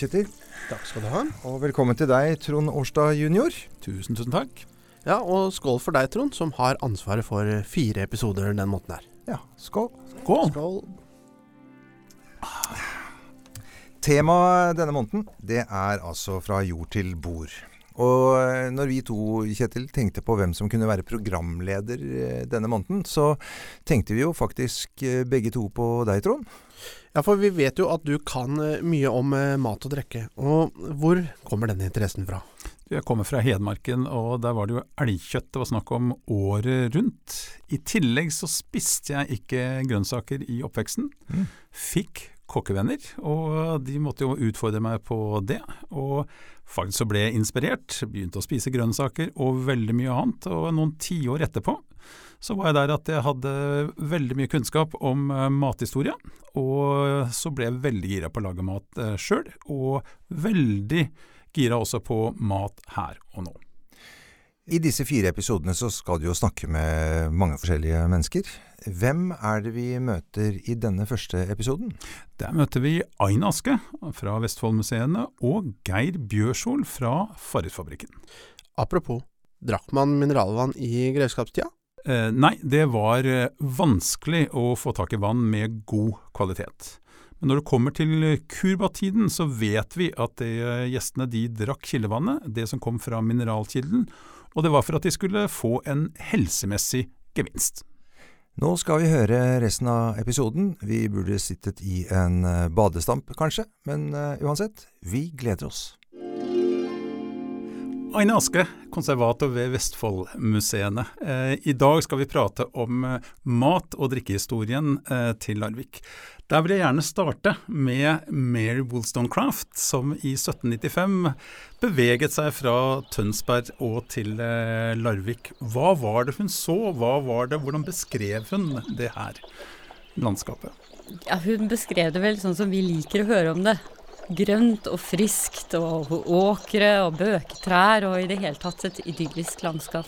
Kjetil. Takk skal du ha. Og velkommen til deg, Trond Årstad jr. Tusen, tusen takk. Ja, og skål for deg, Trond, som har ansvaret for fire episoder den måten her. Ja, skål. Skål. Skål. Temaet denne måneden, det er altså fra jord til bord. Og eh, når vi to, Kjetil, tenkte på hvem som kunne være programleder eh, denne måneden, så tenkte vi jo faktisk eh, begge to på deg, Trond. Ja, for vi vet jo at du kan mye om mat og drikke. Og hvor kommer denne interessen fra? Jeg kommer fra Hedmarken, og der var det jo elgkjøtt det var snakk om året rundt. I tillegg så spiste jeg ikke grønnsaker i oppveksten. Mm. Fikk kokkevenner, og de måtte jo utfordre meg på det. Og faktisk så ble jeg inspirert, begynte å spise grønnsaker og veldig mye annet. Og noen tiår etterpå så var jeg der at jeg hadde veldig mye kunnskap om eh, mathistorie. Og så ble jeg veldig gira på å lage mat eh, sjøl, og veldig gira også på mat her og nå. I disse fire episodene så skal du jo snakke med mange forskjellige mennesker. Hvem er det vi møter i denne første episoden? Der møter vi Ain Aske fra Vestfoldmuseene og Geir Bjørsol fra Farrisfabrikken. Apropos, drakk man mineralvann i grevskapstida? Eh, nei, det var eh, vanskelig å få tak i vann med god kvalitet. Men når det kommer til kurbatiden, så vet vi at det, eh, gjestene de drakk kildevannet, det som kom fra mineralkilden, og det var for at de skulle få en helsemessig gevinst. Nå skal vi høre resten av episoden. Vi burde sittet i en eh, badestamp, kanskje, men eh, uansett, vi gleder oss. Aine Aske, konservator ved Vestfoldmuseene. Eh, I dag skal vi prate om eh, mat- og drikkehistorien eh, til Larvik. Der vil jeg gjerne starte med Mary Wollstonecraft, som i 1795 beveget seg fra Tønsberg og til Larvik. Hva var det hun så, hva var det, hvordan beskrev hun det her landskapet? Ja, hun beskrev det vel sånn som vi liker å høre om det. Grønt og friskt og åkre og bøketrær og i det hele tatt et idyllisk landskap.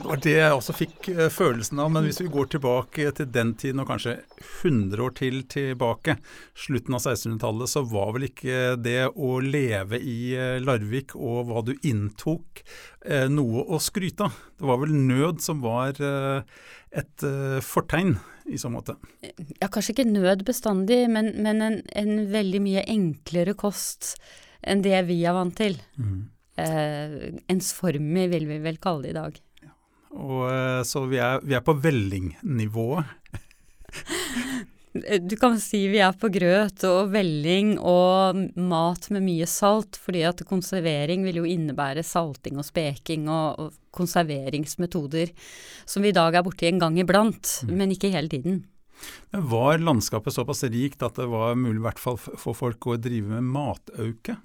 Det var det jeg også fikk eh, følelsen av, men hvis vi går tilbake til den tiden og kanskje 100 år til tilbake, slutten av 1600-tallet, så var vel ikke det å leve i eh, Larvik og hva du inntok, eh, noe å skryte av. Det var vel nød som var et fortegn i så måte. Ja, kanskje ikke nød bestandig, men, men en, en veldig mye enklere kost enn det vi er vant til. Eh, ensformig vil vi vel kalle det i dag. Og, eh, så vi er, vi er på vellingnivået. Du kan si vi er på grøt og velling og mat med mye salt, fordi at konservering vil jo innebære salting og speking og, og konserveringsmetoder som vi i dag er borti en gang iblant, men ikke hele tiden. Men var landskapet såpass rikt at det var mulig i hvert fall for folk å drive med matauke?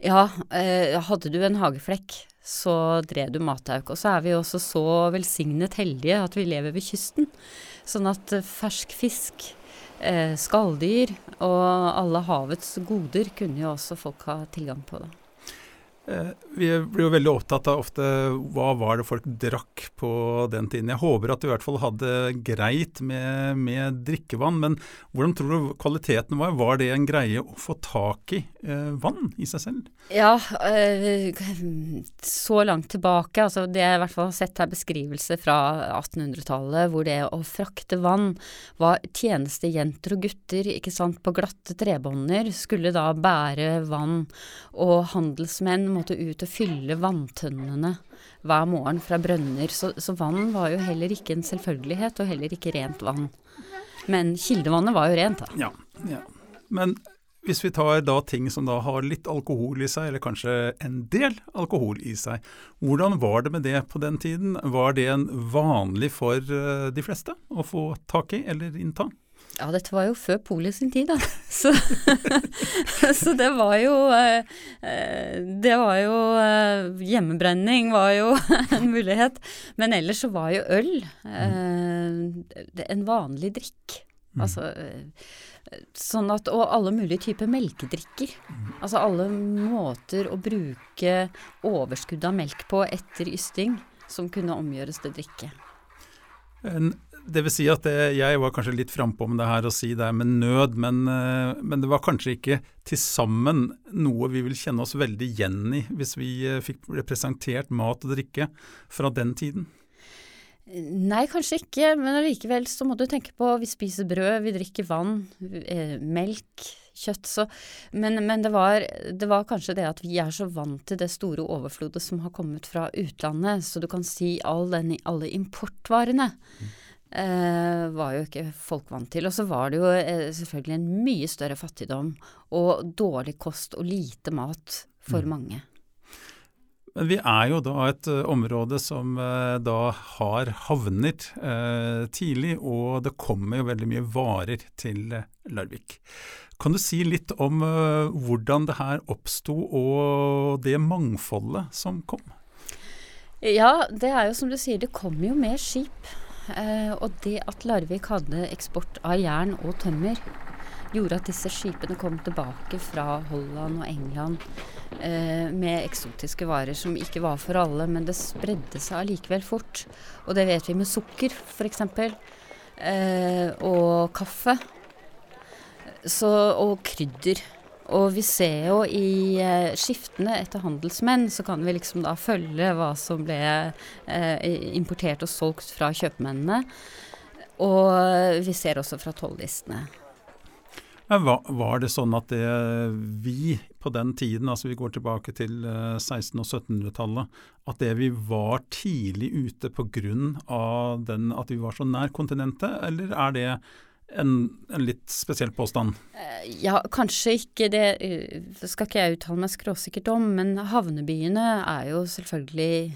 Ja, eh, hadde du en hageflekk, så drev du matauk. Og så er vi også så velsignet heldige at vi lever ved kysten. Sånn at eh, fersk fisk, eh, skalldyr og alle havets goder kunne jo også folk ha tilgang på. da. Eh, vi blir jo veldig opptatt av ofte hva var det folk drakk på den tiden. Jeg håper at de i hvert fall hadde greit med, med drikkevann, men hvordan tror du kvaliteten var? Var det en greie å få tak i eh, vann i seg selv? Ja, eh, så langt tilbake, altså det jeg i hvert fall har sett her beskrivelse fra 1800-tallet, hvor det å frakte vann var tjenestejenter og gutter, ikke sant, på glatte trebånder, skulle da bære vann, og handelsmenn måtte ut og fylle vanntønnene hver morgen fra brønner, så, så vann var jo heller ikke en selvfølgelighet, og heller ikke rent vann. Men kildevannet var jo rent, da. Ja. ja. Men hvis vi tar da ting som da har litt alkohol i seg, eller kanskje en del alkohol i seg, hvordan var det med det på den tiden? Var det en vanlig for eh, de fleste å få tak i eller innta? Ja, dette var jo før polio sin tid, da. Så, så det var jo eh, eh, Det var jo eh, Hjemmebrenning var jo en mulighet. Men ellers så var jo øl en vanlig drikk. Altså eh, Sånn at, og alle mulige typer melkedrikker. Altså alle måter å bruke overskuddet av melk på etter ysting som kunne omgjøres til drikke. En, det vil si at det, jeg var kanskje litt frampå med det her å si det med nød, men, eh, men, det var kanskje ikke til sammen noe vi vil kjenne oss veldig igjen i, hvis vi eh, fikk presentert mat og drikke fra den tiden. Nei, kanskje ikke, men allikevel så må du tenke på vi spiser brød, vi drikker vann, melk, kjøtt. Så, men, men det, var, det, var, kanskje det at vi er så vant til det store overflodet som har kommet fra utlandet, så du kan si all den, alle importvarene. Eh, var jo ikke folk vant til. Og så var det jo eh, selvfølgelig en mye større fattigdom og dårlig kost og lite mat for mm. mange. Men vi er jo da et uh, område som uh, da har havner uh, tidlig, og det kommer jo veldig mye varer til Larvik. Kan du si litt om hvordan det her oppsto, og det mangfoldet som kom? Ja, det er jo som du sier, det kom jo med skip. Og det at Larvik hadde eksport av jern og tømmer, gjorde at disse skipene kom tilbake fra Holland og England eh, med eksotiske varer som ikke var for alle, men det spredde seg allikevel fort. Og det vet vi med sukker, f.eks. Eh, og kaffe. Så, og krydder. Og vi ser jo i eh, skiftene etter handelsmenn, så kan vi liksom da følge hva som ble eh, importert og solgt fra kjøpmennene. Og vi ser også fra tollistene. Var, var det sånn at det vi på den tiden, altså vi går tilbake til 1600- og 1700-tallet, at det vi var tidlig ute pga. at vi var så nær kontinentet, eller er det en, en, litt spesiell påstand? Eh, ja, kanskje ikke. Eh, det skal ikke jeg uttale meg skråsikkert om, men havnebyene er jo selvfølgelig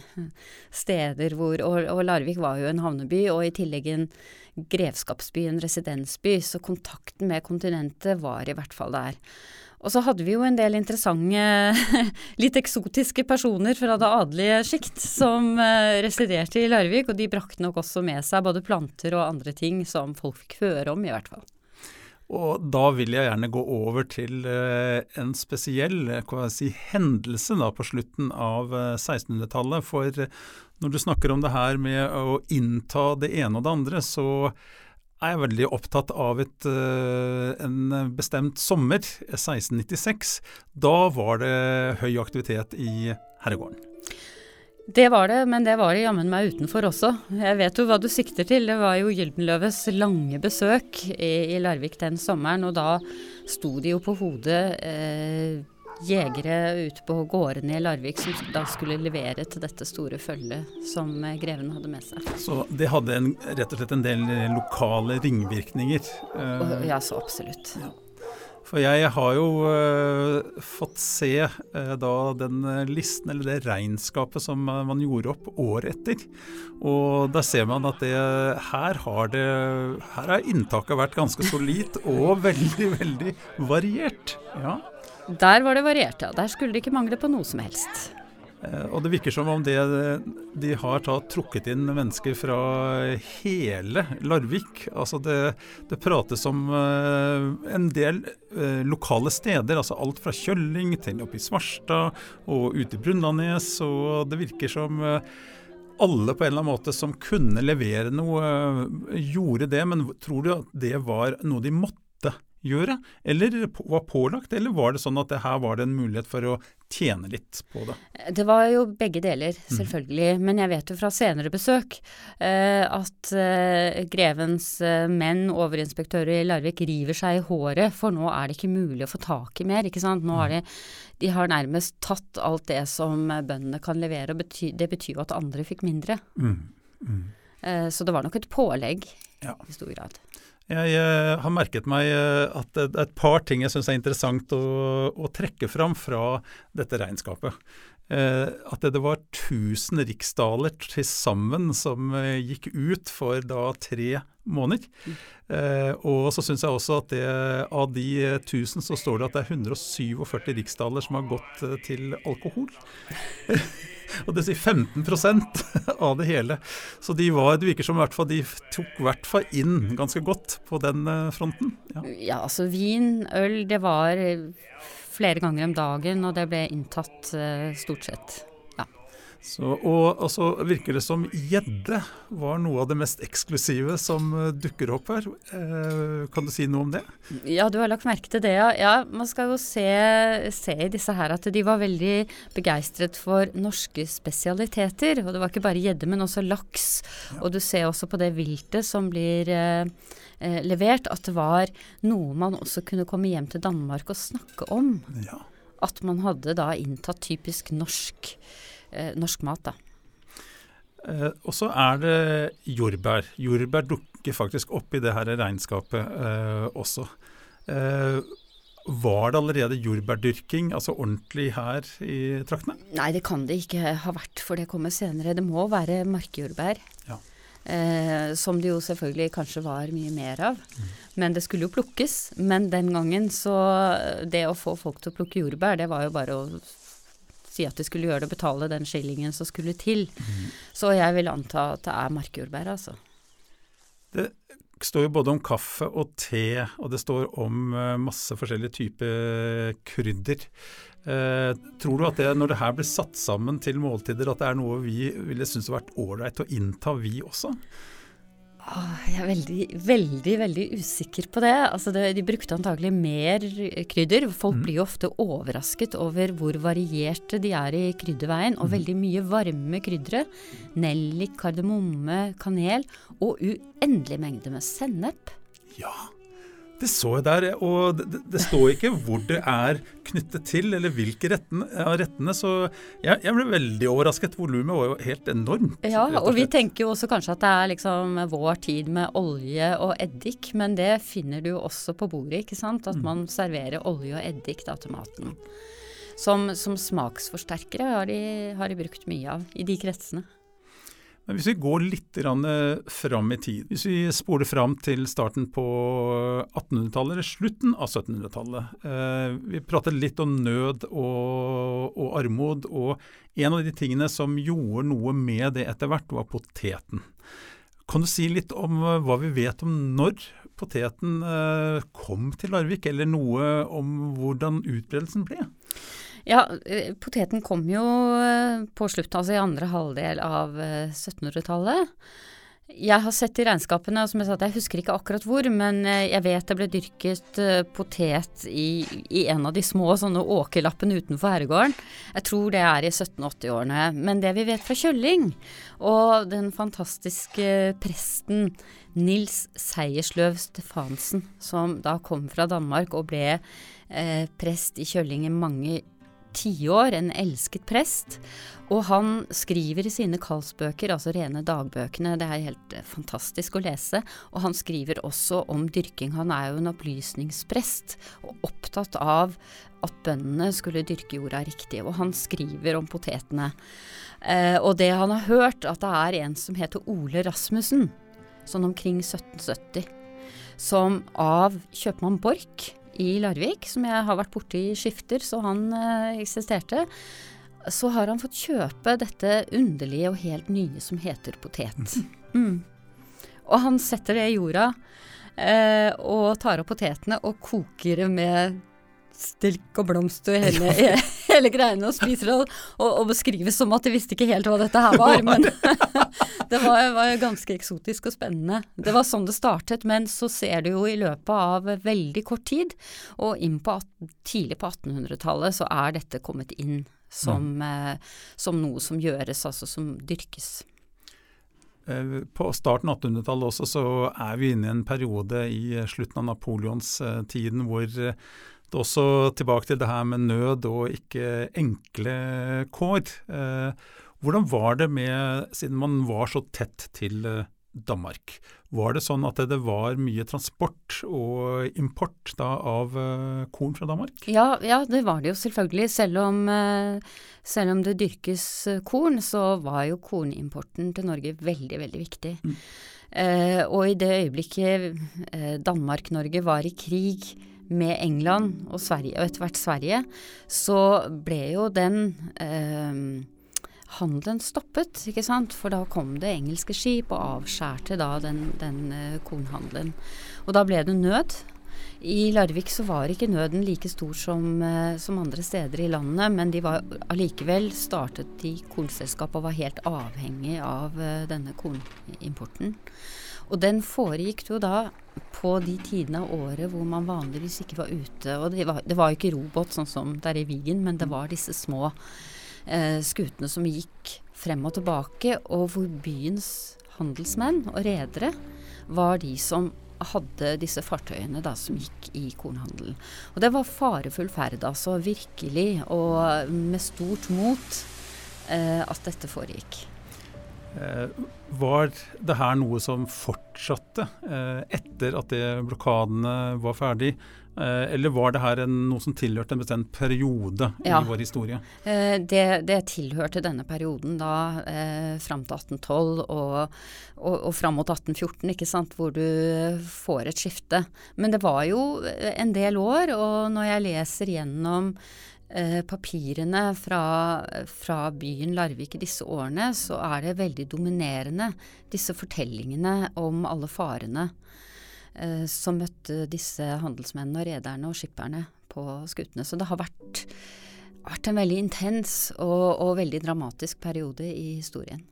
steder hvor Og, og Larvik var jo en havneby, og i tillegg en grevskapsby, en residensby, så kontakten med kontinentet var i hvert fall der. Og så hadde vi jo en del interessante, litt eksotiske personer fra det adelige sjikt som uh, residerte i Larvik, og de brakte nok også med seg både planter og andre ting som folk fikk høre om, i hvert fall. Og da vil jeg gjerne gå over til uh, en spesiell si, hendelse da, på slutten av uh, eh, 1600-tallet. For når du snakker om det her med å innta det ene og det andre, så er veldig opptatt av et, uh, en bestemt sommer, 1696. Da var det høy aktivitet i herregården. Det var det, men det var det jammen meg utenfor også. Jeg vet jo hva du sikter til. Det var jo Gyldenløves lange besøk i Larvik den sommeren, og da sto de jo på hodet. Eh, jegere ute på gårdene i Larvik som da skulle levere til dette store følget som eh, greven hadde med seg. Så det hadde en, rett og slett en del lokale ringvirkninger? Uh, ja, så absolutt. Ja. For jeg har jo uh, fått se uh, da den listen, eller det regnskapet som man gjorde opp året etter. Og da ser man at det, her har det Her har inntaket vært ganske solid og veldig, veldig variert. Ja. Der var det variert, ja. Der skulle det ikke mangle på noe som helst. Eh, og det virker som om det, de har trukket inn mennesker fra hele Larvik. Altså det, det prates om uh, en del lokale steder, altså alt fra Kjølling til oppe i Svarstad og ute i Brundanes. Og det virker som alle på en eller annen måte som kunne levere noe, gjorde det. Men tror du at det var noe de måtte gjøre, eller var pålagt, eller var det sånn at det her var det en mulighet for å tjene litt på det? Det var jo begge deler, mhm. selvfølgelig. Mm. Men jeg vet jo fra senere besøk eh, at eh, grevens eh, menn, overinspektører i Larvik, river seg i håret, for nå er det ikke mulig å få tak i mer. ikke sant? Nå har de, de har nærmest tatt alt det som bøndene kan levere, og bety, det betyr jo at andre fikk mindre. Mm. Mm. så det var nok et pålegg ja. i stor grad. Jeg uh, har merket meg uh, at det er et par ting jeg syns er interessant å, å, trekke fram fra dette regnskapet. Uh, at det, var 1000 riksdaler til sammen som gikk ut for da tre måneder. Mm. og så syns jeg også at det, av de 1000 så står det at det er 147 riksdaler som har gått til alkohol. og det sier 15% av det hele. Så de var, det virker som de tok i hvert fall inn ganske godt på den eh, fronten. Ja. ja, altså vin, øl, det var flere ganger om dagen, og det ble inntatt uh, stort sett. Så, og, og, så virker det som gjedde var noe av det mest eksklusive som uh, dukker opp her. Eh, kan du si noe om det? Ja, du har lagt merke til det, ja. ja man skal jo se, se, i disse her at de var veldig begeistret for norske spesialiteter. Og det var ikke bare gjedde, men også laks. Ja. Og du ser også på det viltet som blir uh, levert, at det var noe man også kunne komme hjem til Danmark og snakke om. Ja. At man hadde da inntatt typisk norsk eh, norsk mat. da. Eh, og så er det jordbær. Jordbær dukker faktisk opp i det her regnskapet eh, også. Eh, var det allerede jordbærdyrking, altså ordentlig her i traktene? Nei, det kan det ikke ha vært, for det kommer senere. Det må være markjordbær. Ja. Eh, som det jo selvfølgelig kanskje var mye mer av. Mm. Men det skulle jo plukkes. Men den gangen så Det å få folk til å plukke jordbær, det var jo bare å si at de skulle gjøre det, betale den skillingen som skulle til. Mm. Så jeg vil anta at det er markjordbær, altså. Det står jo både om kaffe og te, og det står om uh, masse forskjellige typer krydder. Eh, tror du at det, når det her blir satt sammen til måltider, at det er noe vi ville synes har vært ålreit å innta, vi også? Jeg er veldig, veldig veldig usikker på det. Altså det, de brukte antagelig mer krydder. Folk mm. blir jo ofte overrasket over hvor varierte de er i krydderveien. Og mm. veldig mye varme kryddere. Nellik, kardemomme, kanel. Og uendelig mengde med sennep. Ja, det så jeg der, og det, det, står ikke hvor det er knyttet til, eller hvilke rettene, rettene så jeg, jeg, ble veldig overrasket. Volumet var jo helt enormt. Ja, og, og vi tenker jo også kanskje at det er liksom vår tid med olje og eddik, men det finner du jo også på bordet, ikke sant. At mm. man serverer olje og eddik da, til maten. Som, som smaksforsterkere har de, har de brukt mye av i de kretsene. Men hvis vi går litt eh, fram i tid, hvis vi spoler fram til starten på 1800-tallet, eller slutten av 1700-tallet. Eh, vi prater litt om nød og, og, armod, og en av de tingene som gjorde noe med det etter hvert, var poteten. Kan du si litt om eh, hva vi vet om når poteten kom til Larvik, eller noe om hvordan utbredelsen ble? Ja, eh, poteten kom jo eh, på slutten, altså i andre halvdel av 1700-tallet. Eh, jeg har sett i regnskapene, og som jeg sa, jeg husker ikke akkurat hvor, men jeg vet det ble dyrket potet i, i en av de små sånne åkerlappene utenfor herregården. Jeg tror det er i 1780-årene. Men det vi vet fra Kjølling, og den fantastiske presten Nils Seiersløv Stefansen, som da kom fra Danmark og ble eh, prest i Kjølling i mange tiår, en elsket prest. Og han skriver i sine kallsbøker, altså rene dagbøkene, det er helt eh, fantastisk å lese. Og han skriver også om dyrking. Han er jo en opplysningsprest og opptatt av at bøndene skulle dyrke jorda riktig. Og han skriver om potetene. Eh, og det han har hørt, at det er en som heter Ole Rasmussen, sånn omkring 1770, som av kjøpmann Borch i Larvik, som jeg har vært borti i skifter, så han eh, eksisterte. Så har han fått kjøpe dette underlige og helt nye som heter potet. Mm. Og han setter det i jorda eh, og tar opp potetene og koker det med stilk og blomst og hele, hele greiene og spiser det. Og, og beskrives som at de visste ikke helt hva dette her var. Men det var, var, ganske eksotisk og spennende. Det var sånn det startet. Men så ser du jo i løpet av veldig kort tid, og på tidlig på 1800-tallet, så er dette kommet inn som, mm. eh, som noe som gjøres, altså som dyrkes. Eh, på starten av 1800-tallet også så er vi inne i en periode i slutten av napoleonstiden hvor det også tilbake til det her med nød og ikke enkle kår. Eh, hvordan var det med, siden man var så tett til eh, Danmark, var det sånn at det var mye transport og import da, av uh, korn fra Danmark? Ja, ja, det var det jo selvfølgelig. Selv om, uh, selv om, det dyrkes korn, så var jo kornimporten til Norge veldig, veldig viktig. Mm. Eh, og i det øyeblikket Danmark-Norge var i krig med England og Sverige, og etter hvert Sverige, så ble jo den eh, handelen stoppet, ikke sant. For da kom det engelske skip og avskjærte da den, den uh, kornhandelen. Og da ble det nød. I Larvik så var ikke nøden like stor som, eh, som andre steder i landet, men de var allikevel startet de kornselskap og var helt avhengig av eh, denne kornimporten. Og den foregikk jo da på de tidene av året hvor man vanligvis ikke var ute. Og det var, det var ikke robåt sånn som det er i Vigen, men det var disse små eh, skutene som gikk frem og tilbake, og hvor byens handelsmenn og redere var de som hadde disse fartøyene da, som gikk i kornhandelen. Og det var farefull ferd, altså virkelig, og med stort mot eh, at dette foregikk. Eh, var det her noe som fortsatte eh, etter at blokadene var ferdig? Eh, eller var det her en, noe som tilhørte en bestemt periode ja. i vår historie? Eh, det, det, tilhørte denne perioden da eh, fram til 1812 og, og, og fram mot 1814, ikke sant, hvor du får et skifte. Men det var jo en del år, og når jeg leser gjennom eh, papirene fra, fra, byen Larvik i disse årene, så er det veldig dominerende disse fortellingene om alle farene som møtte disse handelsmennene og rederne og skipperne på skutene. Så det har vært, vært en veldig intens og, og, veldig dramatisk periode i historien.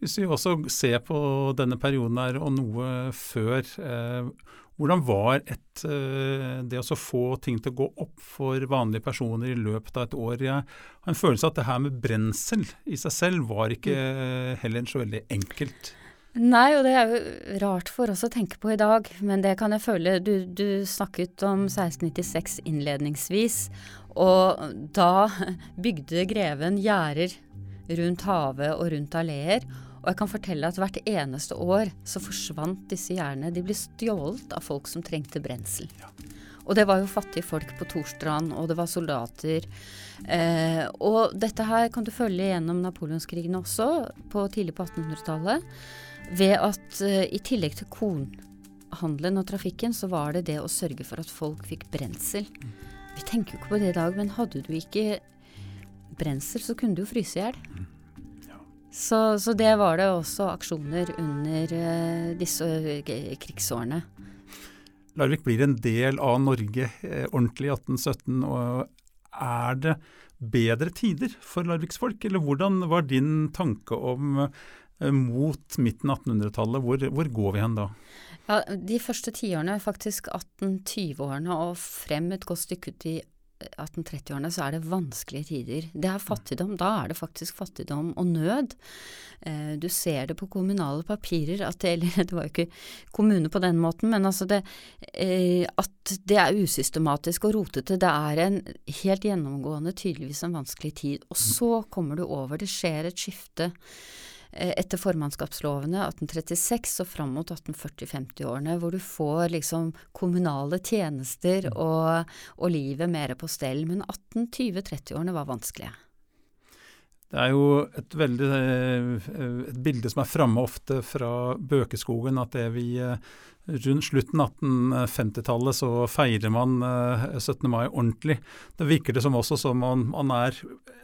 Hvis vi også ser på denne perioden her og noe før, eh, hvordan var et, eh, det å få ting til å gå opp for vanlige personer i løpet av et år? Jeg har en følelse av at det her med brensel i seg selv var ikke mm. heller så veldig enkelt. Nei, og det er jo rart for oss å tenke på i dag, men det kan jeg føle Du, du snakket om 1696 innledningsvis, og da bygde greven gjerder rundt havet og rundt alleer. Og jeg kan fortelle at hvert eneste år så forsvant disse gjerdene. De ble stjålet av folk som trengte brensel. Og det var jo fattige folk på Torstrand, og det var soldater. Eh, og dette her kan du følge gjennom napoleonskrigene også, på tidlig på 1800-tallet ved at uh, i tillegg til kornhandelen og trafikken, så var det det å sørge for at folk fikk brensel. Vi tenker jo ikke på det i dag, men hadde du ikke brensel, så kunne du jo fryse i hjel. Så, så, det var det også aksjoner under uh, disse uh, krigsårene. Larvik blir en del av Norge eh, ordentlig i 1817. og Er det bedre tider for larviksfolk, eller hvordan var din tanke om Eh, mot midten av 1800-tallet. Hvor, hvor, går vi hen da? Ja, De første tiårene, faktisk 1820-årene og frem et godt stykke ut i 1830-årene, så er det vanskelige tider. Det er fattigdom. Da er det faktisk fattigdom og nød. Eh, du ser det på kommunale papirer at det, Eller det var jo ikke kommune på den måten, men altså det eh, At det er usystematisk og rotete. Det er en helt gjennomgående, tydeligvis en vanskelig tid. Og så kommer du over. Det skjer et skifte Eh, etter formannskapslovene 1836 og fram mot 1840-50-årene, hvor du får liksom kommunale tjenester mm. og, og livet mer på stell. Men 1820-30-årene var vanskelige. Det er jo et veldig eh, et bilde som er framme ofte fra Bøkeskogen, at det vi eh, rundt slutten av 1850-tallet så feirer man 17. mai ordentlig. Det virker det som også som man, man er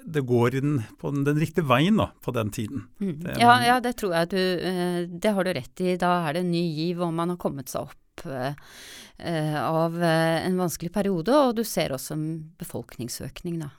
Det går den, på den, den, riktige veien da, på den tiden. Mm. Det, ja, ja, det tror jeg du Det har du rett i. Da er det en ny giv, og man har kommet seg opp av en vanskelig periode. Og du ser også en befolkningsøkning, da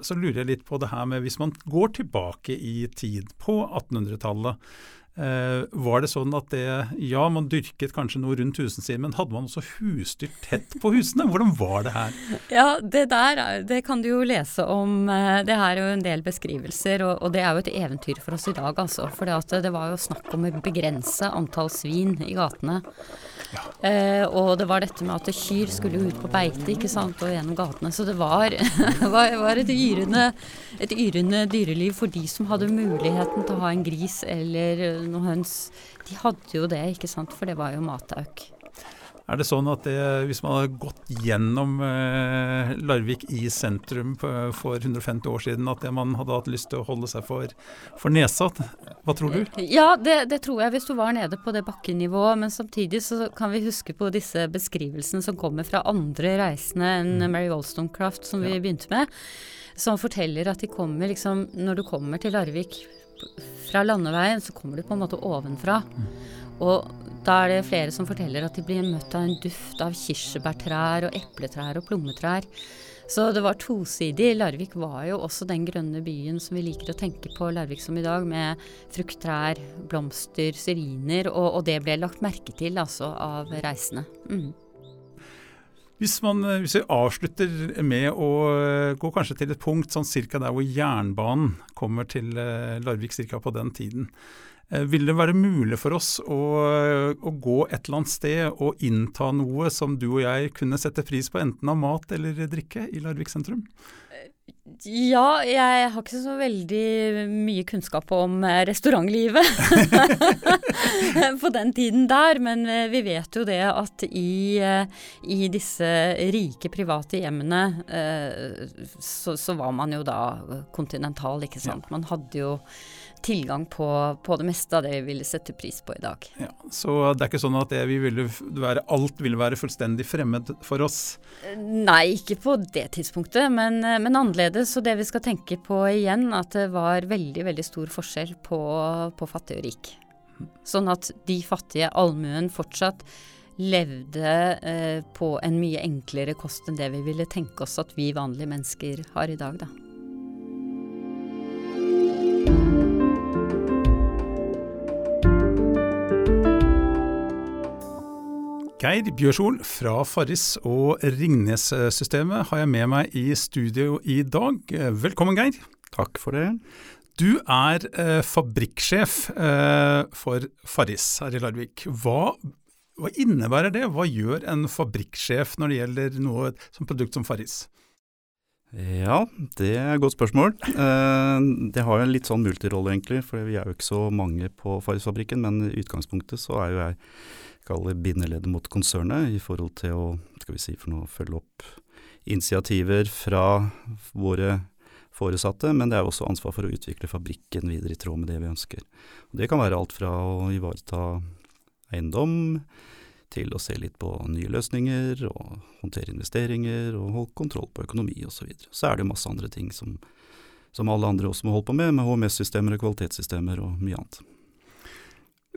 så lurer jeg litt på det her med hvis man går tilbake i tid, på 1800-tallet. Eh, var det sånn at det Ja, man dyrket kanskje noe rundt husene sine, men hadde man også husdyr tett på husene? Hvordan var det her? Ja, det der det kan du jo lese om. Eh, det her er jo en del beskrivelser, og, og det er jo et eventyr for oss i dag, altså. For det var jo snakk om å begrense antall svin i gatene. Eh, og det var dette med at kyr skulle ut på beite ikke sant, og gjennom gatene. Så det var, var, var et, yrende, et, yrende, dyreliv for de som hadde muligheten til å ha en gris eller noen høns. De hadde jo det, ikke sant, for det var jo matauk. Er det sånn at det, hvis man har gått gjennom eh, Larvik i sentrum på, for 150 år siden, at det man hadde hatt lyst til å holde seg for, for nesa? Hva tror du? Ja, det, det, tror jeg hvis du var nede på det bakkenivået. Men samtidig så kan vi huske på disse beskrivelsene som kommer fra andre reisende enn mm. Mary Wollstonecraft, som vi begynte med. Som forteller at de kommer liksom Når du kommer til Larvik fra landeveien, så kommer du på en måte ovenfra. Og Da er det flere som forteller at de blir møtt av en duft av kirsebærtrær og epletrær og plommetrær. Så det var tosidig. Larvik var jo også den grønne byen som vi liker å tenke på Larvik som i dag, med frukttrær, blomster, syriner, og, og, det ble lagt merke til altså av reisende. Mm. Hvis, man, hvis, vi avslutter med å eh, gå kanskje til et punkt sånn cirka der hvor jernbanen kommer til eh, Larvik cirka på den tiden. Eh, vil det være mulig for oss å, å, gå et eller annet sted og innta noe som du og jeg kunne sette pris på, enten av mat eller drikke, i Larvik sentrum? Ja, jeg har ikke så veldig mye kunnskap om eh, restaurantlivet på den tiden der, men eh, vi vet jo det at i, eh, i disse rike private hjemmene så, så, var man jo da kontinental, ikke sant. Man hadde jo tilgang på, på, det meste av det vi ville sette pris på i dag. Ja, så det er ikke sånn at vi ville være, alt ville være fullstendig fremmed for oss? Nei, ikke på det tidspunktet, men, men, annerledes. Og det vi skal tenke på igjen, at det var veldig, veldig stor forskjell på, på fattig og rik. Sånn at de fattige allmuen fortsatt levde eh, på en mye enklere kost enn det vi ville tenke oss at vi vanlige mennesker har i dag, da. Geir Bjørsol fra Farris og Ringnes-systemet har jeg med meg i studio i dag. Velkommen, Geir. Takk for det. Du er eh, fabrikksjef eh, for Farris her i Larvik. Hva, hva, innebærer det? Hva gjør en fabrikksjef når det gjelder noe som produkt som Farris? Ja, det er et godt spørsmål. Eh, det har en litt sånn multirolle, egentlig. For vi er jo ikke så mange på Farris-fabrikken, men i utgangspunktet så er jo jeg kaller bindeleddet mot konsernet i forhold til å skal vi si for noe, følge opp initiativer fra våre foresatte, men det er også ansvar for å utvikle fabrikken videre i tråd med det vi ønsker. Og det kan være alt fra å ivareta eiendom til å se litt på nye løsninger og håndtere investeringer og holde kontroll på økonomi osv. Så, så er det masse andre ting som, som alle andre også må holde på med, med HMS-systemer og kvalitetssystemer og mye annet.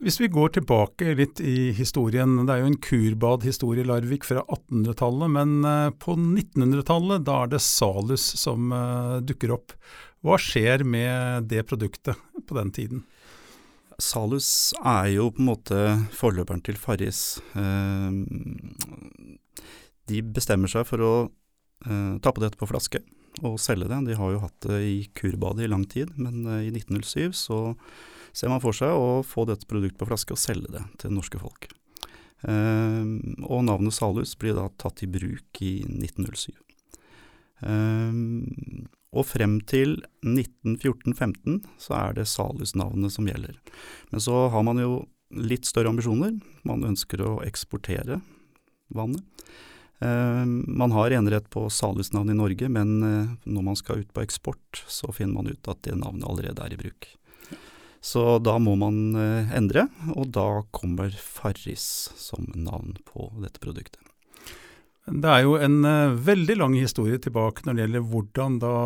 Hvis vi går tilbake litt i historien, det er jo en kurbadhistorie Larvik fra 1800-tallet, men eh, på 1900-tallet da er det Salus som uh, dukker opp. Hva skjer med det produktet på den tiden? Salus er jo på en måte forløperen til Farris. Uh, de bestemmer seg for å tappe dette på flaske og selge det. De har jo hatt det i kurbadet i lang tid, men i 1907 så ser man for seg å få dette produktet på flaske og selge det til det norske folk. Um, og navnet Salhus blir da tatt i bruk i 1907. Um, ehm, og frem til 1914-15 så er det Salhus-navnet som gjelder. Men så har man jo litt større ambisjoner. Man ønsker å eksportere vannet. Um, man har enerett på Salhus-navnet i Norge, men uh, når man skal ut på eksport, så finner man ut at det navnet allerede er i bruk. Så da må man eh, endre, og da kommer Farris som navn på dette produktet. Det er jo en uh, veldig lang historie tilbake når det gjelder hvordan da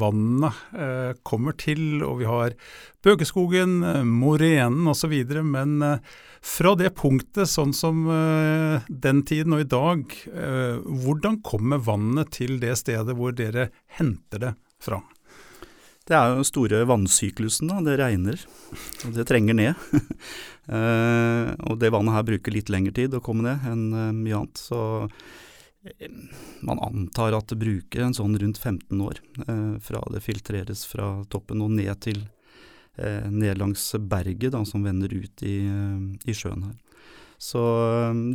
vannet uh, kommer til. Og vi har Bøkeskogen, morenen osv. Men fra det punktet, sånn som den tiden og i dag, hvordan kommer vannet til det stedet hvor dere henter det fra? Det er jo den store vannsyklusen, da. Det regner. Og det trenger ned. eh, og det vannet her bruker litt lengre tid å komme ned enn eh, mye annet. Så eh, man antar at det bruker en sånn rundt 15 år eh, fra det filtreres fra toppen og ned til eh, ned langs berget da, som vender ut i, eh, i sjøen her. Så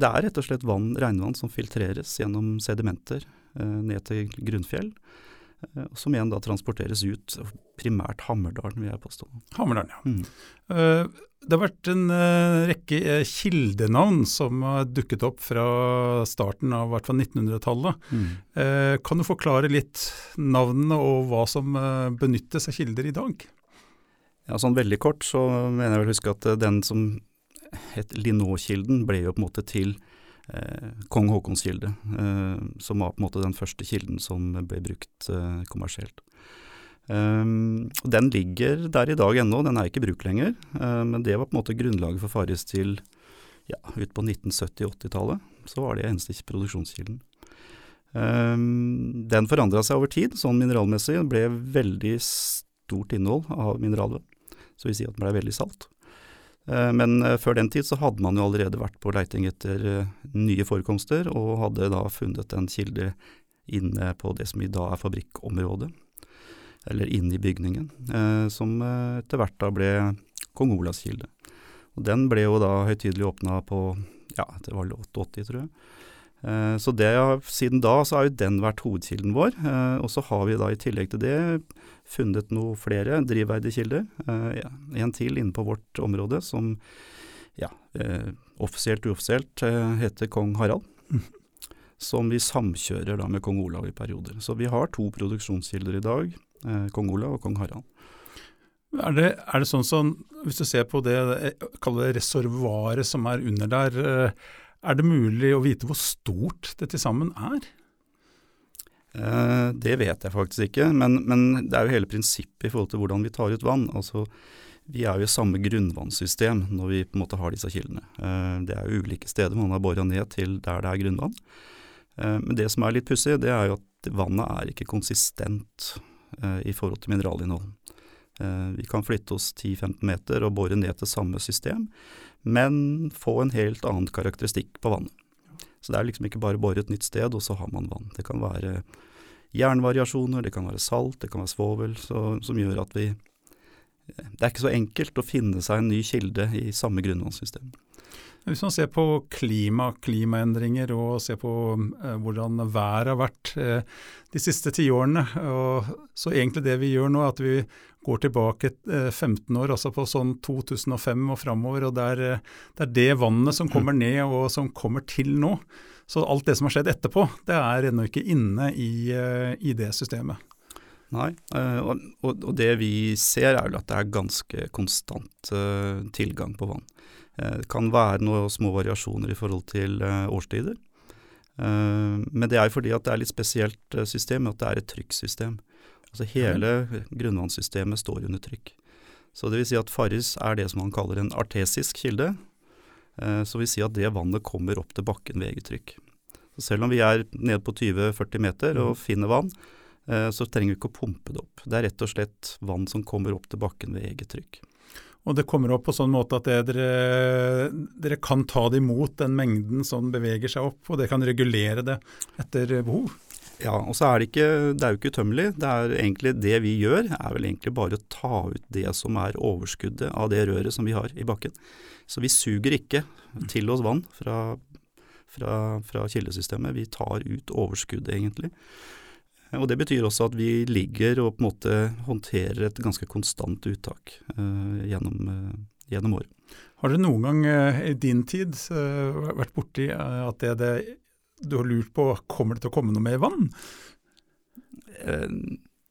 det er rett og slett vann, regnvann som filtreres gjennom sedimenter ned til grunnfjell. Eh, som igjen da transporteres ut, primært Hammerdalen, vil jeg påstå. Hammerdalen, ja. Mm. Uh, det har vært en uh, rekke kildenavn som har dukket opp fra starten av hvert fall 1900-tallet. Mm. kan du forklare litt navnene og hva som benyttes av kilder i dag? Ja, sånn Veldig kort så mener jeg vel å huske at den som het Linnå-kilden, ble jo på en måte til eh, kong Haakons kilde, eh, som var på en måte den første kilden som ble brukt eh, kommersielt. Um, den ligger der i dag ennå, den er ikke i bruk lenger. Uh, men det var på en måte grunnlaget for Farris til ja, ut på 1970-80-tallet. Så var det eneste produksjonskilden. Um, den forandra seg over tid, sånn mineralmessig. Det ble veldig stort innhold av mineralet. Så vi sier at den ble veldig salt. Uh, men uh, før den tid så hadde man jo allerede vært på leiting etter uh, nye forekomster, og hadde da funnet en kilde inne på det som i dag er fabrikkområdet, eller inne i bygningen, som etter hvert da ble kong Olavs kilde. Og Den ble jo da høytidelig åpna på ja, det var 88, tror jeg. Eh, så det, siden da så har jo den vært hovedkilden vår. Eh, og så har vi da i tillegg til det funnet noe flere drivverdige kilder. Eh, en til inne på vårt område som ja, offisielt uoffisielt heter kong Harald. Mm. Som vi samkjører da med kong Olav i perioder. Så vi har to produksjonskilder i dag. Kong Olav og kong Harald. Er det, er det sånn som, hvis du ser på det, det reservoaret som er under der, er det mulig å vite hvor stort det til sammen er? Eh, det vet jeg faktisk ikke, men, men, det er jo hele prinsippet i forhold til hvordan vi tar ut vann. Altså, vi er jo i samme grunnvannssystem når vi på en måte har disse kildene. Eh, det er jo ulike steder man har bora ned til der det er grunnvann. Eh, men det som er litt pussig, det er jo at vannet er ikke konsistent eh, i forhold til mineralinnhold. Eh, vi kan flytte oss 10-15 meter og bore ned til samme system men få en helt annen karakteristikk på vannet. Så det er liksom ikke bare bore et nytt sted, og så har man vann. Det kan være jernvariasjoner, det kan være salt, det kan være svovel, som gjør at vi Det er ikke så enkelt å finne seg en ny kilde i samme grunnvannssystem. Hvis man ser på klima, klimaendringer og ser på eh, hvordan været har vært eh, de siste tiårene, så egentlig det vi gjør nå, er at vi går tilbake eh, 15 år, altså på sånn 2005 og framover. og det er, eh, det er, det vannet som kommer mm. ned og som kommer til nå. Så alt det som har skjedd etterpå, det er ennå ikke inne i, eh, i det systemet. Nei, eh, og, og, det vi ser er jo at det er ganske konstant tilgang på vann. Det kan være noen små variasjoner i forhold til uh, årstider. men det er fordi at det er litt spesielt system, at det er et trykksystem. Altså hele grunnvannssystemet står under trykk. Så det vil si at Farris er det som man kaller en artesisk kilde. Eh, så vil si at det vannet kommer opp til bakken ved eget trykk. Så selv om vi er nede på 20-40 meter og mm. finner vann, eh, så trenger vi ikke å pumpe det opp. Det er rett og slett vann som kommer opp til bakken ved eget trykk. Og det kommer opp på sånn måte at dere, dere, kan ta det imot den mengden som beveger seg opp, og dere kan regulere det etter behov? Ja, og så er det ikke Det er jo ikke utømmelig. Det det vi gjør, er vel egentlig bare å ta ut det som er overskuddet av det røret som vi har i bakken. Så vi suger ikke til oss vann fra, fra, fra kildesystemet. Vi tar ut overskuddet, egentlig. Og Det betyr også at vi ligger og på en måte håndterer et ganske konstant uttak uh, gjennom, uh, gjennom året. Har dere noen gang uh, i din tid vært borti at det, det du har lurt på kommer det til å komme noe mer vann?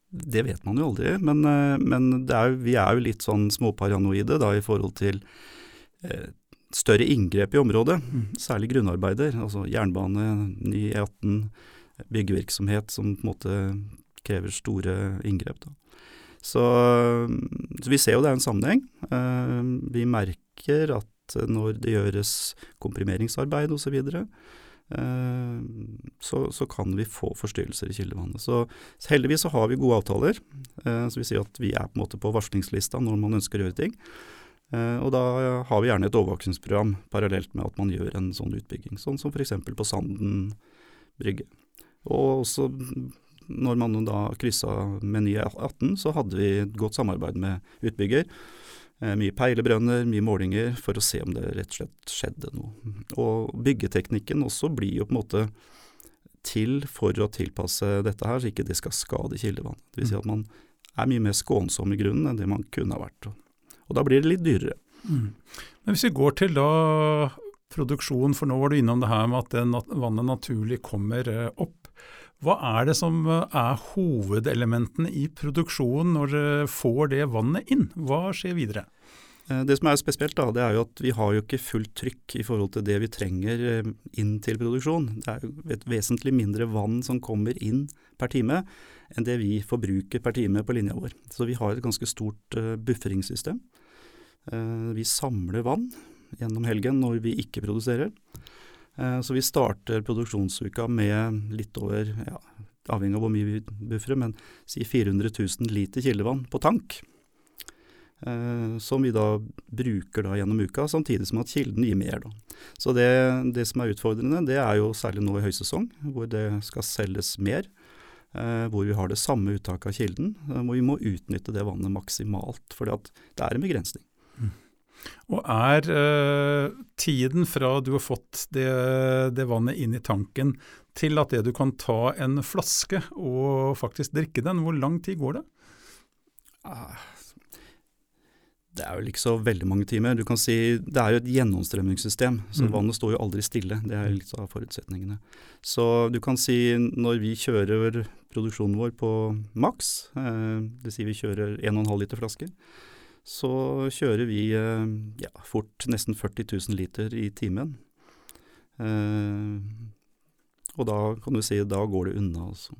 Det vet man jo aldri, men, men er, vi er jo litt sånn småparanoide da, i forhold til større inngrep i området. Mm. Særlig grunnarbeider, altså jernbane, ny E18, byggevirksomhet som på en måte krever store inngrep. Så, så vi ser jo det er en sammenheng. vi merker at når det gjøres komprimeringsarbeid osv., Eh, så, så, kan vi få forstyrrelser i kildevannet. Så, så heldigvis så har vi gode avtaler. Eh, så vi sier at vi er på en måte på varslingslista når man ønsker å gjøre ting. Eh, og da har vi gjerne et overvåkingsprogram parallelt med at man gjør en sånn utbygging. Sånn som f.eks. på Sanden brygge. Og også når man da kryssa med ny 18, så hadde vi et godt samarbeid med utbygger. Eh, mye peilebrønner, mye målinger, for å se om det rett og slett skjedde noe. Og byggeteknikken også blir jo på en måte til for å tilpasse dette her, så ikke det skal skade kildevann. Det vil si at man er mye mer skånsom i grunnen enn det man kunne ha vært. Og da blir det litt dyrere. Mm. Men hvis vi går til da produksjon, for nå var du innom det her med at vannet naturlig kommer eh, opp. Hva er det som eh, er hovedelementene i produksjonen når dere får det vannet inn? Hva skjer videre? Eh, det som er spesielt, da, det er jo at vi har jo ikke fullt trykk i forhold til det vi trenger eh, inn til produksjon. Det er jo et vesentlig mindre vann som kommer inn per time enn det vi forbruker per time på linja vår. Så vi har et ganske stort bufferingssystem. Vi samler vann gjennom helgen når vi ikke produserer. Eh, så vi starter produksjonsuka med litt over, ja, avhengig av hvor mye vi bufferer, men si 400 000 liter kildevann på tank. Eh, som vi da bruker da gjennom uka, samtidig som at kilden gir mer. Da. Så det, det, som er utfordrende, det er jo særlig nå i høysesong, hvor det skal selges mer. Eh, hvor vi har det samme uttaket av kilden, hvor vi må utnytte det vannet maksimalt. For det er en begrensning. Mm. Og er eh, tiden fra du har fått det, det, vannet inn i tanken til at det du kan ta en flaske og faktisk drikke den, hvor lang tid går det? Ah, det er vel ikke så veldig mange timer. Du kan si Det er jo et gjennomstrømningssystem, så mm. vannet står jo aldri stille. Det er litt av forutsetningene. Så du kan si når vi kjører produksjonen vår på maks, eh, det sier vi kjører 1,5 liter flasker, så kjører vi eh, ja, fort nesten 40 000 liter i timen. Eh, og da kan du si da går det unna, altså.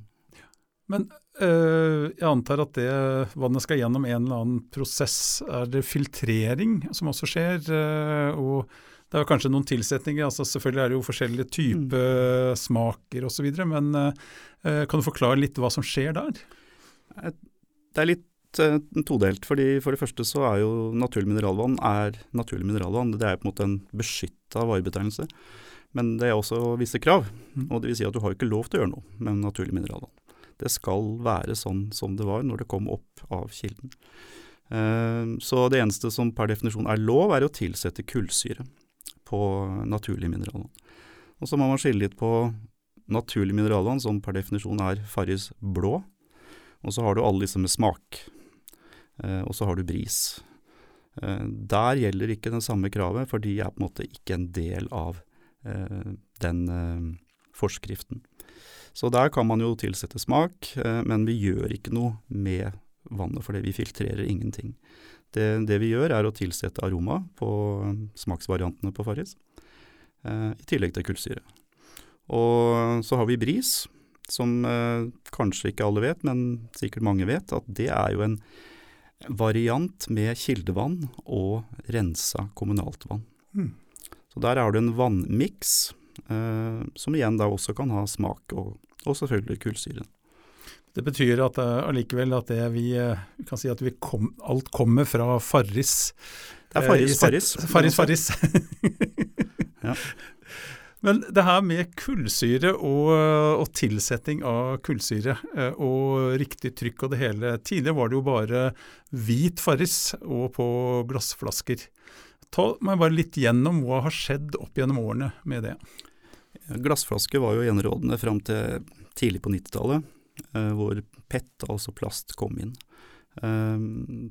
Men øh, jeg antar at det vannet skal gjennom en eller annen prosess. Er det filtrering som også skjer? Øh, og det er kanskje noen tilsetninger. altså Selvfølgelig er det jo forskjellige typer mm. smaker osv. Men øh, kan du forklare litt hva som skjer der? Det er litt todelt. fordi For det første så er jo naturlig mineralvann er naturlig mineralvann. Det er på en måte en beskytta varebetegnelse. Men det er også visse krav. Mm. og det vil si at Du har ikke lov til å gjøre noe med naturlig mineralvann. Det skal være sånn som det var når det kom opp av kilden. Eh, så det eneste som per definisjon er lov, er å tilsette kullsyre på naturlig mineralvann. Og så må man skille litt på naturlig mineralvann, som per definisjon er Farris blå. Og så har du alle disse med smak. Eh, og så har du bris. Eh, der gjelder ikke det samme kravet, for de er på en måte ikke en del av den forskriften. Så der kan man jo tilsette smak, eh, men vi gjør ikke noe med vannet, fordi vi filtrerer ingenting. Det, det, vi gjør er å tilsette aroma på eh, smaksvariantene på Farris, eh, i tillegg til kullsyre. Og så har vi bris, som kanskje ikke alle vet, men sikkert mange vet, at det er jo en variant med kildevann og rensa kommunalt vann. Mm. Så der har du en vannmiks Eh, som igjen da også kan ha smak, og, og selvfølgelig kullsyre. Det betyr at uh, allikevel at det vi, uh, kan si at vi kom, alt kommer fra Farris. Det er Farris, uh, Farris. Farris, Farris. ja. Men det her med kullsyre og, og tilsetting av kullsyre og riktig trykk og det hele Tidligere var det jo bare hvit Farris og på glassflasker. Ta meg bare litt gjennom hva har skjedd opp gjennom årene med det. Glassflasker var jo enerådende fram til tidlig på 90-tallet, eh, hvor PET, altså plast, kom inn. Eh,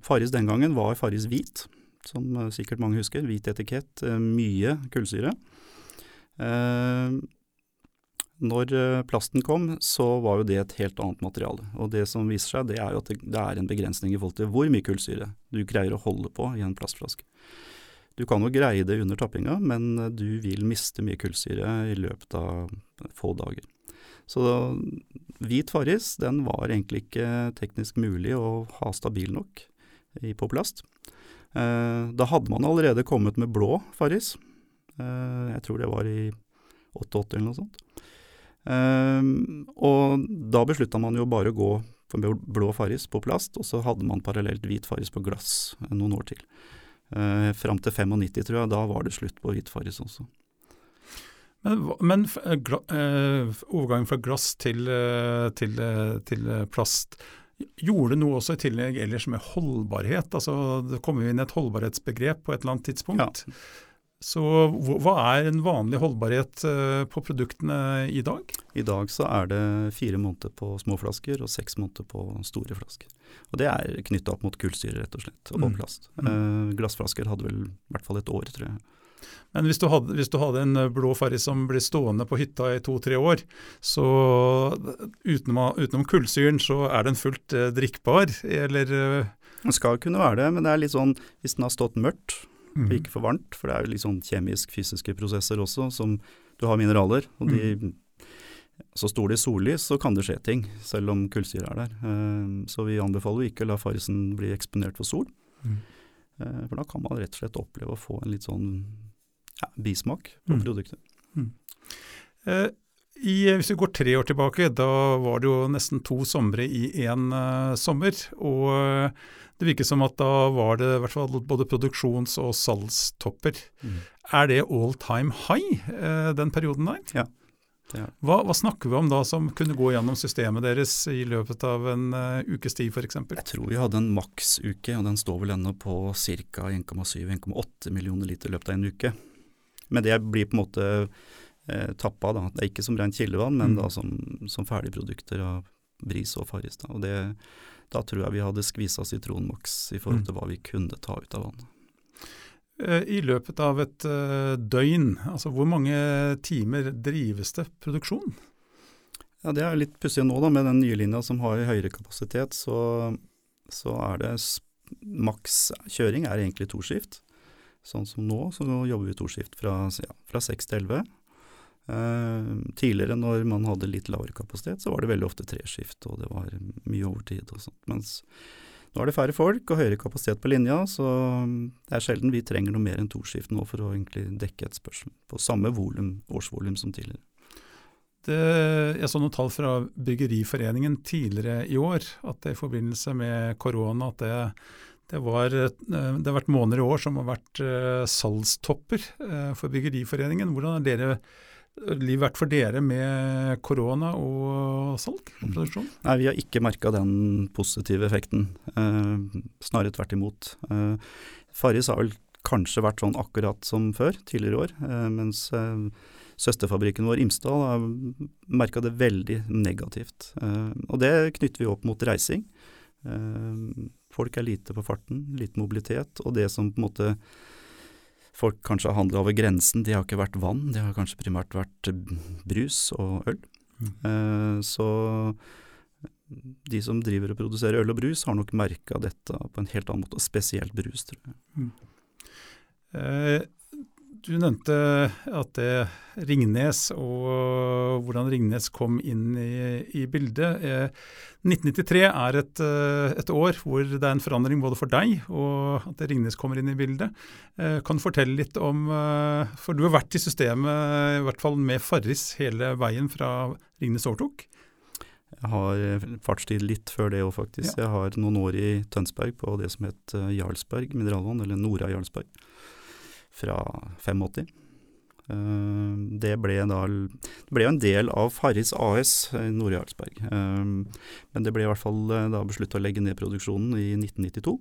Farris den gangen var Farris hvit, som eh, sikkert mange husker. Hvit etikett, mye kullsyre. Når plasten kom, så var jo det et helt annet materiale. Og det som viser seg, det er jo at det er en begrensning i forhold til hvor mye kullsyre du greier å holde på i en plastflaske. Du kan jo greie det under tappinga, men du vil miste mye kullsyre i løpet av få dager. Så hvit Farris den var egentlig ikke teknisk mulig å ha stabil nok på plast. Eh, da hadde man allerede kommet med blå Farris. Eh, jeg tror det var i 88 eller noe sånt. Eh, og da beslutta man jo bare å gå for blå Farris på plast, og så hadde man parallelt hvit Farris på glass noen år til. Uh, Fram til 95, tror jeg. Da var det slutt på hvit farris også. Men, men uh, overgangen fra glass til, til, til, plast gjorde det noe også i tillegg ellers med holdbarhet? Altså, det kommer vi inn et holdbarhetsbegrep på et eller annet tidspunkt. Ja. Så hva er en vanlig holdbarhet på produktene i dag? I dag så er det fire måneder på små flasker og seks måneder på store flasker. Og det er knytta opp mot kullsyre, rett og slett, og på plast. Mm. Eh, glassflasker hadde vel i hvert fall et år, tror jeg. Men hvis du, hadde, hvis du hadde, en eh, blå Farris som ble stående på hytta i to-tre år, så utenom, utenom, kullsyren, så er den fullt eh, drikkbar, eller? Eh? Den skal kunne være det, men det er litt sånn hvis den har stått mørkt og mm. ikke for varmt, for det er jo litt sånn kjemisk-fysiske prosesser også, som du har mineraler, og de mm så står det i sollys, så kan det skje ting, selv om kullsyre er der. Eh, så vi anbefaler jo ikke å la farisen bli eksponert for sol. Mm. Eh, for da kan man rett og slett oppleve å få en litt sånn ja, bismak på Mm. produktet. Eh, i, hvis vi går tre år tilbake, da var det jo nesten to somre i én uh, sommer. Og eh, det virker som at da var det i hvert fall både produksjons- og salgstopper. Mm. Er det all time high, uh, den perioden der? Ja, er. Hva, hva snakker vi om da som kunne gå gjennom systemet deres i løpet av en uh, ukes tid f.eks.? Jeg tror vi hadde en maksuke, og den står vel ennå på ca. 1,7-1,8 millioner liter i løpet av en uke. Men det blir på en måte eh, tappa, da. Det er ikke som rent kildevann, men Mm. da som, som ferdigprodukter av Bris og Farris. Da. Og det, da tror jeg vi hadde skvisa sitronmaks i forhold Mm. til hva vi kunne ta ut av vannet. Eh, I løpet av et eh, døgn, altså hvor mange timer drives det produksjon? Ja, Det er litt pussig nå, da. Med den nye linja som har høyere kapasitet, så, så er det maks kjøring er egentlig toskift. Sånn som nå, så jobber vi toskift fra, ja, fra 6 til 11. Eh, tidligere, når man hadde litt lavere kapasitet, så var det veldig ofte treskift, og det var mye overtid og sånt. Mens nå er det færre folk og høyere kapasitet på linja, så det er sjelden vi trenger noe mer enn toskift nå for å egentlig dekke et spørsmål på samme volum, årsvolum som tidligere. Det, jeg så noen tall fra Byggeriforeningen tidligere i år, at det i forbindelse med korona at det, det, var, eh, det har vært måneder i år som har vært eh, salgstopper for Byggeriforeningen. Hvordan har dere, livet vært for dere med korona og salg og produksjon? Nei, vi har ikke merka den positive effekten. Eh, snarere tvert imot. Eh, Farris har vel kanskje vært sånn akkurat som før, tidligere år. Eh, mens eh, søsterfabrikken vår Imsdal har merka det veldig negativt. Eh, og det knytter vi opp mot reising. Eh, folk er lite på farten, lite mobilitet. Og det som på en måte folk kanskje har handla over grensen, det har ikke vært vann, det har kanskje primært vært brus og øl. Eh, så de som driver og produserer øl og brus, har nok merka dette på en helt annen måte, og spesielt brus, tror jeg. Eh, du nevnte at det Ringnes og hvordan Ringnes kom inn i, i bildet. Eh, 1993 er et, eh, et, år hvor det er en forandring både for deg og at Ringnes kommer inn i bildet. Eh, kan du fortelle litt om eh, For du har vært i systemet, i hvert fall med Farris, hele veien fra Ringnes overtok? Jeg har fartstid litt før det òg, faktisk. Ja. Jeg har noen år i Tønsberg på det som het Jarlsberg mineralvann, eller Nora Jarlsberg fra 85. Det ble da Det ble en del av Farris AS i Nord-Jarlsberg. Men det ble i hvert fall da beslutta å legge ned produksjonen i 1992.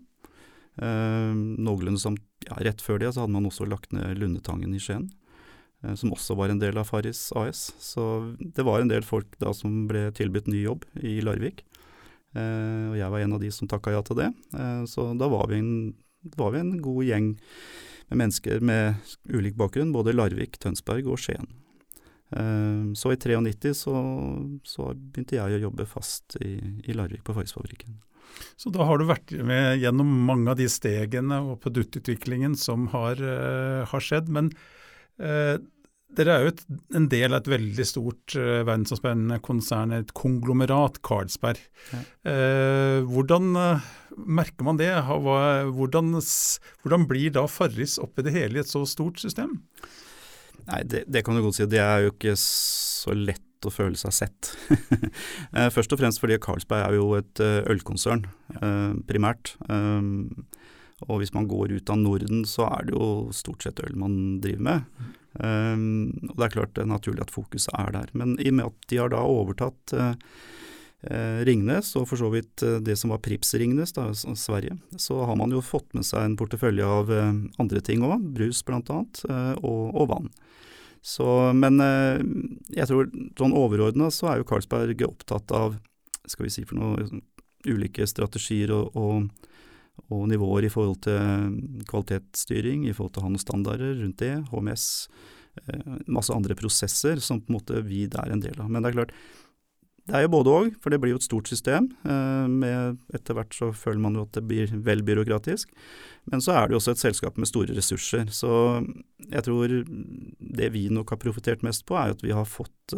Noenlunde som ja, rett før det så hadde man også lagt ned Lundetangen i Skien. Som også var en del av Farris AS. Så det var en del folk da som ble tilbudt ny jobb i Larvik. Og jeg var en av de som takka ja til det. Så da var vi en, var vi en god gjeng med mennesker med ulik bakgrunn, både Larvik, Tønsberg og Skien. Så i 93 så, så begynte jeg å jobbe fast i, i Larvik, på Fargesfabrikken. Så da har du vært med gjennom mange av de stegene og produktutviklingen som har, uh, har skjedd. Men uh, dere er jo et, en del av et veldig stort uh, verdensomspennende konsern, et konglomerat, Carlsberg. Ja. hvordan merker man det? Hvordan, hvordan, blir da Farris oppi det hele i et så stort system? Nei, det, det kan du godt si. Det er jo ikke så lett å føle seg sett. Først og fremst fordi Carlsberg er jo et ølkonsern, primært. Og hvis man går ut av Norden, så er det jo stort sett øl man driver med. Og det er klart det er naturlig at fokuset er der. Men i og med at de har da overtatt Eh, Ringnes, og for så vidt eh, det som var Prips Ringnes, da, Sverige, så har man jo fått med seg en portefølje av andre ting òg, brus blant annet, og, og vann. Så, men jeg tror sånn overordna så er jo Carlsberg opptatt av, skal vi si for noe, ulike strategier og, og, og nivåer i forhold til kvalitetsstyring, i forhold til å ha noen standarder rundt det, HMS, masse andre prosesser som på en måte vi er en del av. Men det er klart, det er jo både òg, for det blir jo et stort system. Med, etter hvert så føler man jo at det blir vel byråkratisk. Men så er det jo også et selskap med store ressurser. Så jeg tror det vi nok har profitert mest på, er at vi har fått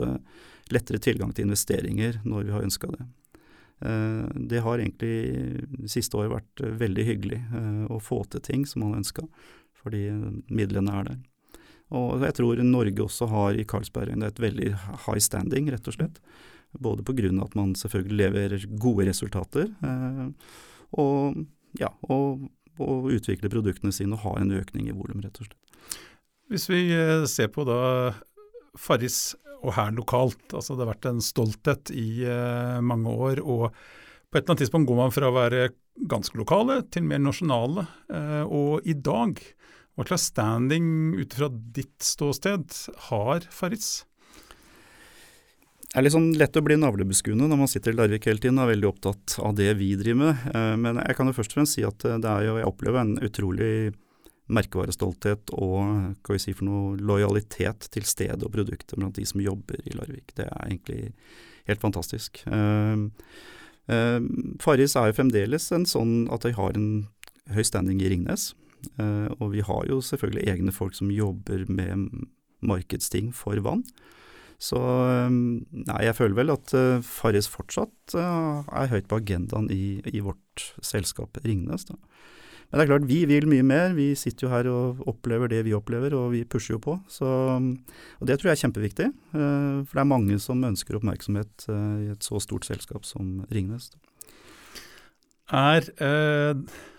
lettere tilgang til investeringer når vi har ønska det. Det har egentlig siste året vært veldig hyggelig å få til ting som man ønska, fordi midlene er der. Og jeg tror Norge også har i Carlsberg et veldig high standing, rett og slett. Både pga. at man selvfølgelig leverer gode resultater, eh, og, ja, og, og utvikler produktene sine og har en økning i volum, rett og slett. Hvis vi eh, ser på da Farris og her lokalt, altså det har vært en stolthet i eh, mange år. og på et eller annet tidspunkt går man fra å være ganske lokale til mer nasjonale. Eh, og i dag, hva slags standing ut fra ditt ståsted har Farris? Det er litt sånn lett å bli navlebeskuende når man sitter i Larvik hele tiden og er veldig opptatt av det vi driver med. Eh, men jeg kan jo først og fremst si at eh, det er jo, jeg opplever en utrolig merkevarestolthet og hva vi si for noe lojalitet til stedet og produktet blant de som jobber i Larvik. Det er egentlig helt fantastisk. Uh, Farris er jo fremdeles en sånn at de har en høy standing i Ringnes. Uh, og vi har jo selvfølgelig egne folk som jobber med markedsting for vann. Så nei, jeg føler vel at uh, Farris fortsatt uh, er høyt på agendaen i, i vårt selskap Ringnes. Da. Men det er klart, vi vil mye mer. Vi sitter jo her og opplever det vi opplever, og vi pusher jo på. Så, og det tror jeg er kjempeviktig. Uh, for det er mange som ønsker oppmerksomhet i et så stort selskap som Ringnes. Er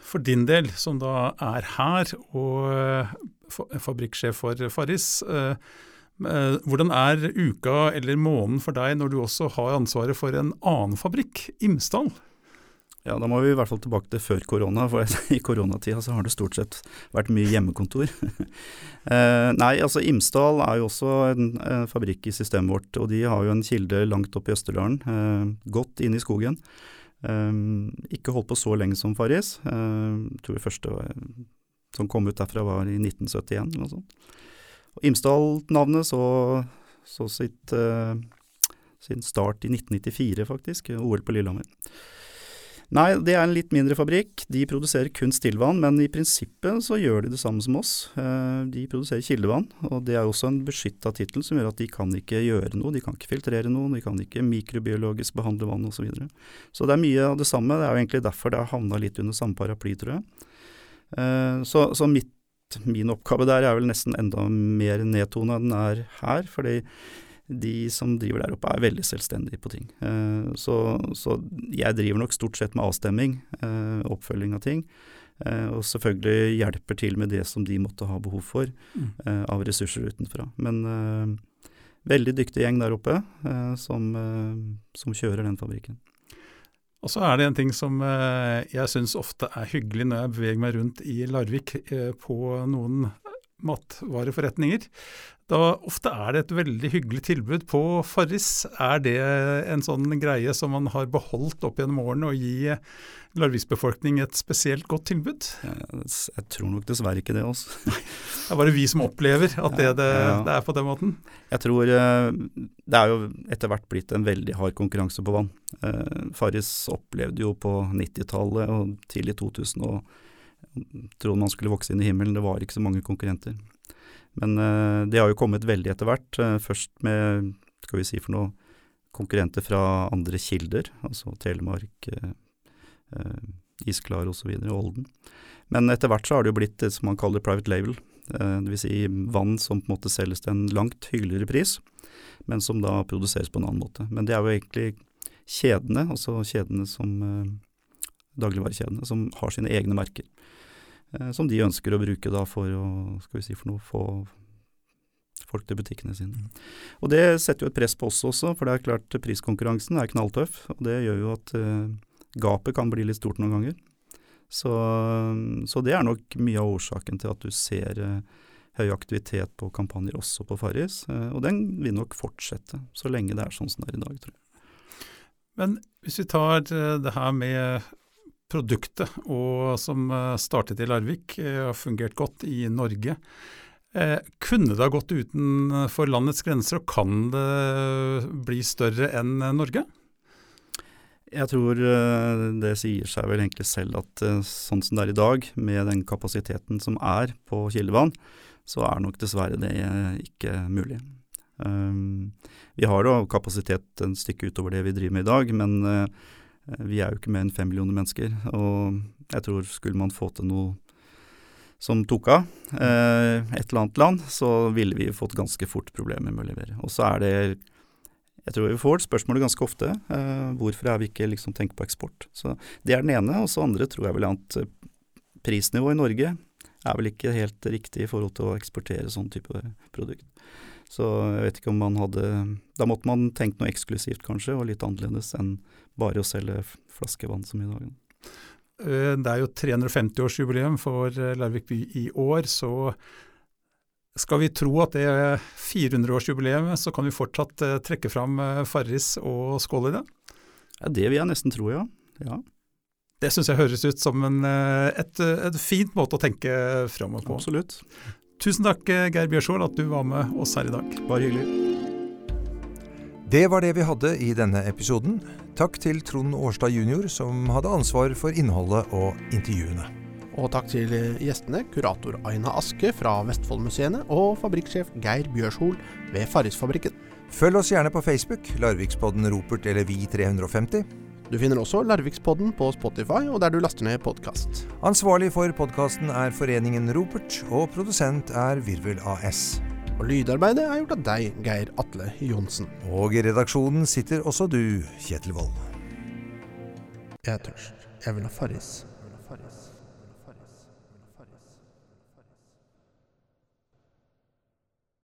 for din del, som da er her og fabrikksjef for Farris, Eh, hvordan er uka eller måneden for deg når du også har ansvaret for en annen fabrikk, Imsdal? Ja, da må vi i hvert fall tilbake til før korona, for i koronatida så har det stort sett vært mye hjemmekontor. eh, nei, altså Imsdal er jo også en, en, fabrikk i systemet vårt, og de har jo en kilde langt oppe i Østerdalen, eh, godt inn i skogen. Eh, ikke holdt på så lenge som Farris. Eh, tror det første som kom ut derfra var i 1971 eller noe sånt. Imsdal-navnet så, så sitt, uh, sin start i 1994, faktisk. OL på Lillehammer. Nei, det er en litt mindre fabrikk. De produserer kun stillvann, men i prinsippet så gjør de det samme som oss. Uh, de produserer kildevann, og det er også en beskytta tittel som gjør at de kan ikke gjøre noe. De kan ikke filtrere noe, de kan ikke mikrobiologisk behandle vann osv. Så, videre. så det er mye av det samme. Det er jo egentlig derfor det har havna litt under samme paraply, tror jeg. Uh, så, så mitt min oppgave der er vel nesten enda mer nedtona enn den er her. fordi de som driver der oppe er veldig selvstendige på ting. Eh, så, så, jeg driver nok stort sett med avstemming, eh, oppfølging av ting. Eh, og selvfølgelig hjelper til med det som de måtte ha behov for mm. av ressurser utenfra. Men veldig dyktig gjeng der oppe som, som kjører den fabrikken. Og så er det en ting som jeg syns ofte er hyggelig når jeg beveger meg rundt i Larvik på noen matvareforretninger. Da ofte er det et veldig hyggelig tilbud på Farris. Er det en sånn greie som man har beholdt opp gjennom årene, å gi Larviks befolkning et spesielt godt tilbud? Jeg tror nok dessverre ikke det. Også. det er bare vi som opplever at det, det, det, er på den måten? Jeg tror eh, det er jo etter hvert blitt en veldig hard konkurranse på vann. Eh, Farris opplevde jo på 90-tallet og tidlig 2000 og trodde man skulle vokse inn i himmelen. Det var ikke så mange konkurrenter. Men uh, det har jo kommet veldig etter hvert. Uh, først med, skal vi si for noe, konkurrenter fra andre kilder, altså Telemark, uh, Isklar osv., Olden. Men etter hvert så har det jo blitt det som man kaller private label. Uh, Dvs. Si vann som på en måte selges til en langt hyggeligere pris, men som da produseres på en annen måte. Men det er jo egentlig kjedene, altså kjedene som dagligvarekjedene, som har sine egne merker. Eh, som de ønsker å bruke da for å skal vi si for noe, få folk til butikkene sine. Og Det setter jo et press på oss også, for det er klart priskonkurransen er knalltøff. og Det gjør jo at uh, gapet kan bli litt stort noen ganger. Så, så, det er nok mye av årsaken til at du ser uh, høy aktivitet på kampanjer også på Farris. Uh, og den vil nok fortsette, så lenge det er sånn som det er i dag, tror jeg. Men hvis vi tar det her med produktet, og som eh, startet i Larvik, eh, har fungert godt i Norge. Eh, kunne det ha gått utenfor landets grenser, og kan det bli større enn Norge? Jeg tror det sier seg vel egentlig selv at sånn som det er i dag, med den kapasiteten som er på kildevann, så er nok dessverre det ikke mulig. Vi har da kapasitet en stykke utover det vi driver med i dag, men Eh, vi er jo ikke mer enn fem millioner mennesker, og jeg tror skulle man få til noe som tok av, eh, et eller annet land, så ville vi fått ganske fort problemer med å levere. Og så er det Jeg tror vi får spørsmålet ganske ofte. Eh, hvorfor er vi ikke liksom tenkt på eksport? Så Det er den ene. Og så andre tror jeg vel at eh, prisnivået i Norge er vel ikke helt riktig i forhold til å eksportere sånn type produkt. Så jeg vet ikke om man hadde Da måtte man tenkt noe eksklusivt kanskje, og litt annerledes enn bare å selge flaskevann som i dag. Eh, det er jo 350-årsjubileum for eh, Larvik by i år, så skal vi tro at det er 400-årsjubileet, så kan vi fortsatt eh, trekke fram Farris og skåle i det? Ja, Det vil jeg nesten tro, ja. ja. Det syns jeg høres ut som en, et, et, fint måte å tenke framover på. Absolutt. Tusen takk, Geir Bjørsvold, at du var med oss her i dag. Bare hyggelig. Det var det vi hadde i denne episoden. Takk til Trond Årstad jr., som hadde ansvar for innholdet og intervjuene. Og takk til gjestene, kurator Aina Aske fra Vestfoldmuseene og fabrikksjef Geir Bjørshol ved Farrisfabrikken. Følg oss gjerne på Facebook, Larvikspodden Ropert eller Vi350. Du finner også Larvikspodden på Spotify og der du laster ned podkast. Ansvarlig for podkasten er Foreningen Ropert, og produsent er Virvel AS. Og lydarbeidet er gjort av deg, Geir Atle Johnsen. Og i redaksjonen sitter også du, Kjetil Wold. Jeg er tørst. Jeg vil ha Farris.